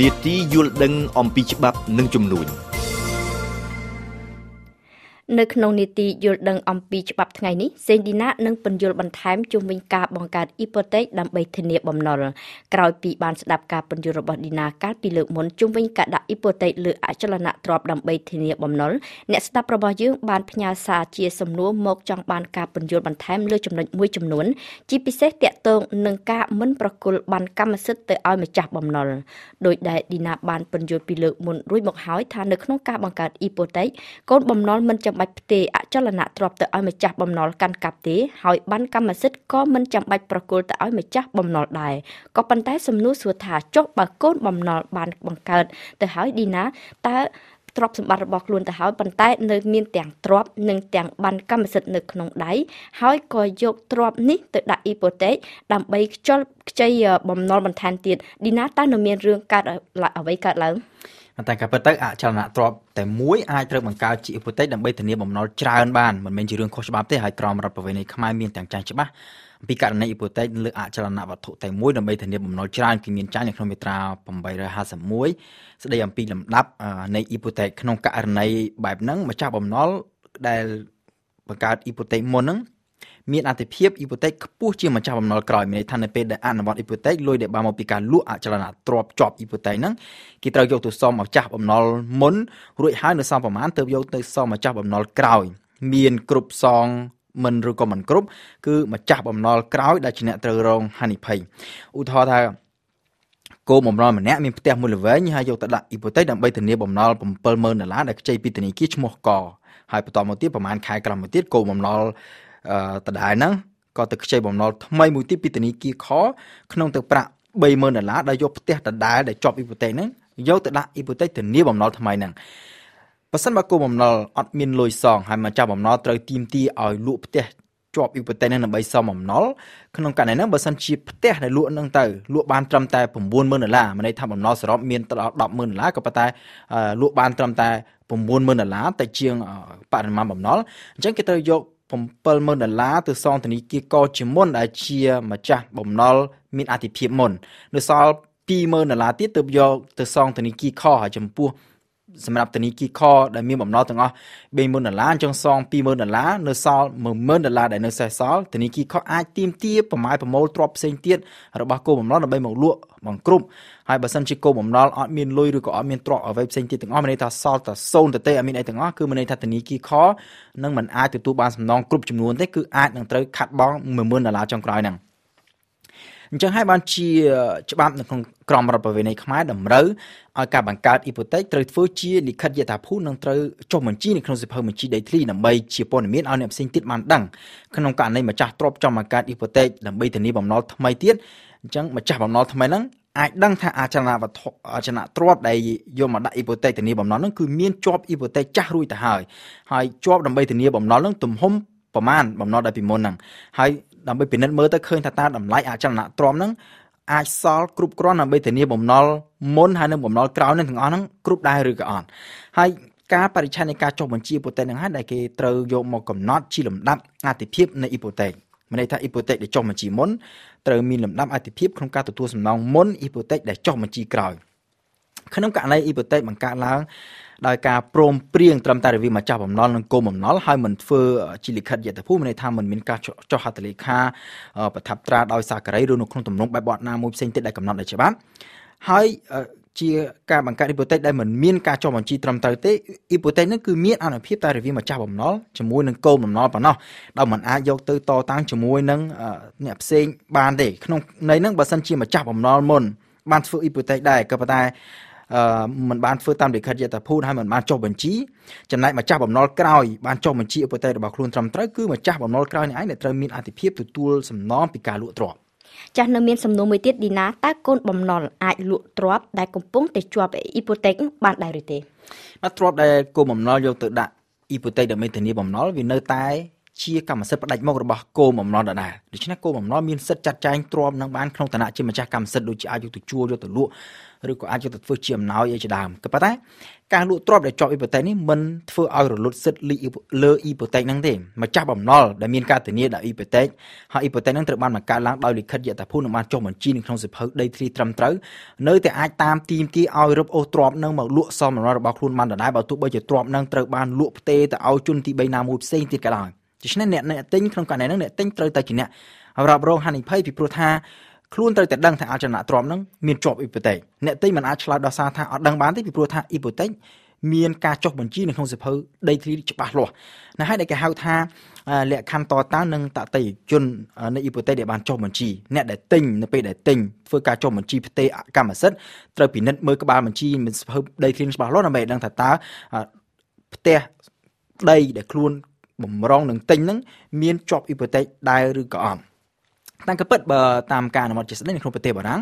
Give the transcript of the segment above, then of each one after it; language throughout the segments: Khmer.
នេតិយល់ដឹងអំពីច្បាប់និងជំនួញ នៅក្នុងនីតិយល់ដឹងអំពីច្បាប់ថ្ងៃនេះសេងឌីណានឹងពន្យល់បន្ថែមជុំវិញការបង្កើតអ៊ីប៉ូតេកដើម្បីធានាបំណុលក្រោយពីបានស្ដាប់ការពន្យល់របស់ឌីណាកាលពីលើកមុនជុំវិញការដាក់អ៊ីប៉ូតេកលើអចលនទ្រព្យដើម្បីធានាបំណុលអ្នកស្ដាប់របស់យើងបានផ្ញើសារជាសំណួរមកចង់បានការពន្យល់បន្ថែមលើចំណុចមួយចំនួន ជាពិសេសតាក់ទងនឹងការមិនប្រគល់បានកម្មសិទ្ធិទៅឲ្យម្ចាស់បំណុលដោយដែលឌីណាបានពន្យល់ពីលើកមុនរួចមកហើយថានៅក្នុងការបង្កើតអ៊ីប៉ូតេកកូនបំណុលមិនចាំបាច់ផ្ទេរអចលនៈទ្រព្យទៅឲ្យម្ចាស់បំណុលកាន់កាប់ទេហើយបានកម្មសិទ្ធិក៏មិនចាំបាច់ប្រគល់ទៅឲ្យម្ចាស់បំណុលដែរក៏ប៉ុន្តែសំណួរសួរថាចុះបើកូនបំណុលបានបង្កើតទៅហើយឌីណាតើទ្រព្យសម្បត្តិរបស់ខ្លួនទៅហើយប៉ុន្តែនៅមានទាំងទ្រព្យនិងទាំងបានកម្មសិទ្ធិនៅក្នុងដៃហើយក៏យកទ្រព្យនេះទៅដាក់អ៊ីប៉ូតេកដើម្បីខ្ជិលខ្ចីបំណុលបន្ថែមទៀតឌីណាតើនៅមានរឿងកើតអ្វីកើតឡើង តែការពិតទៅអចលនទ្រព្យតែមួយអាចត្រូវបង្កើតជាអ៊ីប៉ូតេកដើម្បីធានាបំណុលច្រើនបានមិនមែនជារឿងខុសច្បាប់ទេហើយក្រមរដ្ឋប្រវេណីខ្មែរមានទាំងចាស់ច្បាស់អំពីករណីអ៊ីប៉ូតេកលើអចលនវត្ថុតែមួយដើម្បីធានាបំណុលច្រើនគឺមានចាស់នៅក្នុងមាត្រា851ស្ដីអំពីលំដាប់នៃអ៊ីប៉ូតេកក្នុងករណីបែបហ្នឹងម្ចាស់បំណុលដែលបង្កើតអ៊ីប៉ូតេកមុនហ្នឹង មានអធិភាពអ៊ីប៉ូតេកខ្ពស់ជាម្ចាស់បំណុលក្រោយមានន័យថានៅពេលដែលអនុវត្តអ៊ីប៉ូតេកលុយដែលបានមកពីការលក់អចលនទ្រព្យជាប់អ៊ីប៉ូតេកហ្នឹងគេត្រូវយកទៅសងម្ចាស់បំណុលមុនរួចហើយនៅសល់ប៉ុន្មានទើបយកទៅសងម្ចាស់បំណុលក្រោយ មានគ្រប់សងវិញឬក៏មិនគ្រប់គឺម្ចាស់បំណុលក្រោយដែលជាអ្នកត្រូវរងហានិភ័យឧទាហរណ៍ថាកូនបំណុលម្នាក់មានផ្ទះមួយល្វែងហើយយកទៅដាក់អ៊ីប៉ូតេកដើម្បីធានាបំណុល70000ដុល្លារដែលខ្ចីពីធនាគារឈ្មោះកហើយបន្តមកទៀតប្រហែលខែក្រោយមកទៀតគោបំណុល ដដែលហ្នឹងក៏ទៅខ្ចីបំណុលថ្មីមួយទៀតពីធនាគារខក្នុងទឹកប្រាក់30000ដុល្លារដែលយកផ្ទះដដែលដែលជាប់អ៊ីប៉ូតេកហ្នឹងយកទៅដាក់អ៊ីប៉ូតេកធានាបំណុលថ្មីហ្នឹងបើសិនបើគោបំណុលអត់មានលុយសងហើយម្ចាស់បំណុលត្រូវទីមទីឲ្យលក់ផ្ទះជាប់អ៊ីប៉ូតេកហ្នឹងដើម្បីសមបំណុលក្នុងករណីហ្នឹងបើសិនជាផ្ទះដែលលក់ហ្នឹងទៅលក់បានត្រឹមតែ90000ដុល្លារមានន័យថាបំណុលសរុបមានដល់100,000ដុល្លារក៏ប៉ុន្តែលក់បានត្រឹមតែ90000ដុល្លារតែជាងបរិមាណបំណុលអញ្ចឹងគេត្រូវយក 70000ដុល្លារទៅសងធនាគារកជាមុនដែលជាម្ចាស់បំណុលមានអតិភិបមុននៅសល់20000ដុល្លារទៀតទើបយកទៅសងធនាគារខហើយចំពោះ សម្រាប់ធនាគារខដែលមានបំណុលទាំងអស់30000ដុល្លារអញ្ចឹងសង20000ដុល្លារនៅសល់10000ដុល្លារដែលនៅសេសសល់ធនាគារខអាចទាមទារប្រមាយប្រមូលទ្រព្យផ្សេងទៀតរបស់គោលបំណុលដើម្បីមកលក់បង្គ្រប់ហើយបើសិនជាគោលបំណុលអត់មានលុយឬក៏អត់មានទ្រព្យអ្វីផ្សេងទៀតទាំងអស់មានន័យថាសល់តែសូន្យទៅទេអត់មានអីទាំងអស់គឺមានន័យថាធនាគារខនឹងមិនអាចទទួលបានសំណងគ្រប់ចំនួនទេគឺអាចនឹងត្រូវខាត់បង់10000ដុល្លារចុងក្រោយហ្នឹងអញ្ចឹងហើយបានជាច្បាប់នៅក្នុង ក្រមរដ្ឋប្រវេណីខ្មែរតម្រូវឲ្យការបង្កើតអ៊ីប៉ូតេកត្រូវធ្វើជាលិខិតយថាភូនិងត្រូវចុះបញ្ជីនៅក្នុងសិភៅបញ្ជីដីធ្លីដើម្បីជាព័ត៌មានឲ្យអ្នកផ្សេងទៀតបានដឹងក្នុងករណីម្ចាស់ទ្រព្យចង់បង្កើតអ៊ីប៉ូតេកដើម្បីធានាបំណុលថ្មីទៀតអញ្ចឹងម្ចាស់បំណុលថ្មីហ្នឹងអាចដឹងថាអចលនវត្ថុអចលនទ្រព្យដែលយកមកដាក់អ៊ីប៉ូតេកធានាបំណុលហ្នឹងគឺមានជាប់អ៊ីប៉ូតេកចាស់រួចទៅហើយហើយជាប់ដើម្បីធានាបំណុលហ្នឹងទំហំប្រមាណបំណុលដែលពីមុនហ្នឹងហើយដើម្បីពិនិត្យមើលទៅឃើញថាតើតម្លៃអចលនទ្រព្យហ្នឹង អាចសល់គ្រប់គ្រាន់ដើម្បីធានាបំណុលមុនហើយនិងបំណុលក្រោយនឹងទាំងអស់ហ្នឹងគ្រប់ដែរឬក៏អត់ហើយការបរិច្ឆេទនៃការចុះបញ្ជីអ៊ីប៉ូតេកហ្នឹងហើយដែលគេត្រូវយកមកកំណត់ជាលំដាប់អាទិភាពនៃអ៊ីប៉ូតេកមានន័យថាអ៊ីប៉ូតេកដែលចុះបញ្ជីមុនត្រូវមានលំដាប់អាទិភាពក្នុងការទទួលសំណងមុនអ៊ីប៉ូតេកដែលចុះបញ្ជីក្រោយ ក្នុងករណីអ៊ីប៉ូតេកបង្កើតឡើងដោយការព្រមព្រៀងត្រឹមតែរវាងម្ចាស់បំណុលនិងគោលបំណុលហើយមិនធ្វើជាលិខិតយត្តភូមិមានន័យថាមិនមានការចុះហត្ថលេខាប្រថាប់ត្រាដោយសាការីឬនៅក្នុងទំនងបែបបទណាមួយផ្សេងទៀតដែលកំណត់ដោយច្បាប់ហើយជាការបង្កើតអ៊ីប៉ូតេកដែលមិនមានការចុះបញ្ជីត្រឹមត្រូវទេអ៊ីប៉ូតេកនេះគឺមានអនុភាពតែរវាងម្ចាស់បំណុលជាមួយនឹងគោលបំណុលប៉ុណ្ណោះដោយមិនអាចយកទៅតតាំងជាមួយនឹងអ្នកផ្សេងបានទេក្នុងន័យហ្នឹងបើសិនជាម្ចាស់បំណុលមុនបានធ្វើអ៊ីប៉ូតេកដែរក៏ប៉ុន្តែ មិនបានធ្វើតាមលិខិតយថាភូតហើយមិនបានចុះបញ្ជីចំណែកម្ចាស់បំណុលក្រោយបានចុះបញ្ជីឧបតេយ្យរបស់ខ្លួនត្រឹមត្រូវគឺម្ចាស់បំណុលក្រោយនេះឯងដែលត្រូវមានអធិភាពទទួលសំណងពីការលក់ទ្រព្យចាស់នៅមានសំណួរមួយទៀតឌីណាតើកូនបំណុលអាចលក់ទ្រព្យដែលកំពុងតែជាប់អ៊ីពូតេកបានដែរឬទេបាទទ្រព្យដែលកូនបំណុលយកទៅដាក់អ៊ីពូតេកដែលមេធានាបំណុលវានៅតែ ជាកម្មសិទ្ធិផ្ដាច់មុខរបស់គោលបំណុលដដែលដូច្នេះគោលបំណុលមានសិទ្ធិចាត់ចែងទ្រាំនឹងបានក្នុងឋានៈជាម្ចាស់កម្មសិទ្ធិដូចជាអាចយកទៅជួលយកទៅលក់ឬក៏អាចយកទៅធ្វើជាអំណោយអីជាដើមក៏ប៉ុន្តែការលក់ទ្រព្យដែលជាប់អ៊ីប៉ូតេកនេះមិនធ្វើឲ្យរលត់សិទ្ធិលើអ៊ីប៉ូតេកហ្នឹងទេម្ចាស់បំណុលដែលមានការធានាដោយអ៊ីប៉ូតេកហើយអ៊ីប៉ូតេកហ្នឹងត្រូវបានបង្កើតឡើងដោយលិខិតយថាភូមិនឹងបានចុះបញ្ជីនៅក្នុងសិភៅដីធ្លីត្រឹមត្រូវនៅតែអាចតាមទីមទីឲ្យរឹបអូសទ្រព្យហ្នឹងមកលក់សមបំណុលរបស់ខ្លួនបានដដែលបើទោះបីជាទ្រព្យហ្នឹងត្រូវបានលក់ផ្ទេរទៅឲ្យជនទី3ណាមួយផ្សេងទៀតក៏ដោយ ដូច្នេះអ្នកអ្នកទិញក្នុងករណីហ្នឹងអ្នកទិញត្រូវតែជាអ្នករ៉ាប់រងហានិភ័យពីព្រោះថាខ្លួនត្រូវតែដឹងថាអចលនទ្រព្យហ្នឹងមានជាប់អ៊ីប៉ូតេកអ្នកទិញមិនអាចឆ្លើយដល់សារថាអត់ដឹងបានទេពីព្រោះថាអ៊ីប៉ូតេកមានការចុះបញ្ជីនៅក្នុងសិភៅដីធ្លីច្បាស់លាស់ណាហើយដែលគេហៅថាលក្ខខណ្ឌតតាំងនិងតតេយជននៃអ៊ីប៉ូតេកដែលបានចុះបញ្ជីអ្នកដែលទិញនៅពេលដែលទិញធ្វើការចុះបញ្ជីផ្ទេរកម្មសិទ្ធិត្រូវពិនិត្យមើលក្បាលបញ្ជីមានសិភៅដីធ្លីច្បាស់លាស់ដើម្បីឲ្យដឹងថាតើផ្ទះដីដែលខ្លួន បំរុងនឹងទិញហ្នឹងមានជាប់អ៊ីប៉ូតេកដែរឬក៏អត់តាមក៏ពិតបើតាមការអនុម័តជាស្ដីនៅក្នុងប្រទេសបារាំង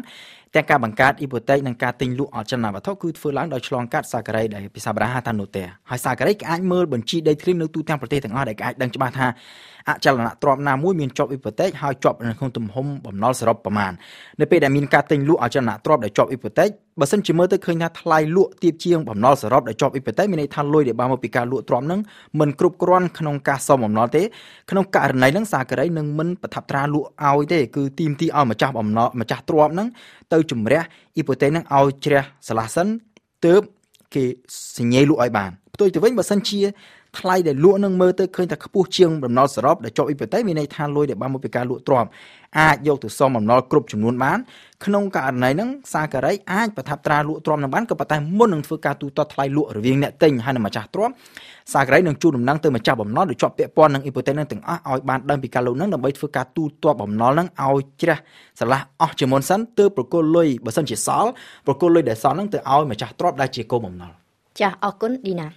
ទាំងការបង្កើតអ៊ីប៉ូតេកនិងការទិញលក់អចលនវត្ថុគឺធ្វើឡើងដោយឆ្លងកាត់សាការីដែលភាសាបារាំងហៅថា notaire ហើយសាការីគេអាចមើលបញ្ជីដីធ្លីនៅទូទាំងប្រទេសទាំងអស់ដែលគេអាចដឹងច្បាស់ថាអចលនទ្រព្យណាមួយមានជាប់អ៊ីប៉ូតេកហើយជាប់នៅក្នុងទំហំបំណុលសរុបប្រមាណនៅពេលដែលមានការទិញលក់អចលនទ្រព្យដែលជាប់អ៊ីប៉ូតេកបើសិនជាមើលទៅឃើញថាថ្លៃលក់ទាបជាងបំណុលសរុបដែលជាប់អ៊ីប៉ូតេកមានន័យថាលុយដែលបានមកពីការលក់ទ្រព្យហ្នឹងមិនគ្រប់គ្រាន់ក្នុងការសងបំណុលទេក្នុងករណីហ្នឹងសាការីនឹងមិនប្រថាប់ត្រាលក់ឲ្យទេគឺទីមទីឲ្យម្ចាស់បំណុលម្ចាស់ទ្រព្យហ្នឹងទៅជំរះអ៊ីប៉ូតេកហ្នឹងឲ្យជ្រះស្រឡះសិនទើបគេសញ្ញេលក់ឲ្យបានផ្ទុយទៅវិញបើសិនជា ថ្លៃដែលលក់នឹងមើលទៅឃើញថាខ្ពស់ជាងបំណុលសរុបដែលជាប់អ៊ីប៉ូតេកមានន័យថាលុយដែលបានមកពីការលក់ទ្រព្យអាចយកទៅសងបំណុលគ្រប់ចំនួនបានក្នុងករណីហ្នឹងសាការីអាចប្រថាប់ត្រាលក់ទ្រព្យនឹងបានក៏ប៉ុន្តែមុននឹងធ្វើការទូទាត់ថ្លៃលក់រវាងអ្នកទិញហើយនិងម្ចាស់ទ្រព្យសាការីនឹងជួលដំណឹងទៅម្ចាស់បំណុលដែលជាប់ពាក់ព័ន្ធនឹងអ៊ីប៉ូតេកនឹងទាំងអស់ឲ្យបានដឹងពីការលក់នឹងដើម្បីធ្វើការទូទាត់បំណុលនឹងឲ្យជ្រះស្រឡះអស់ជាមុនសិនទើបប្រគល់លុយបើសិនជាសល់ប្រគល់លុយដែលសល់នឹងទៅឲ្យម្ចាស់ទ្រព្យដែលជាកូនបំណុលចាអរគុណឌីណា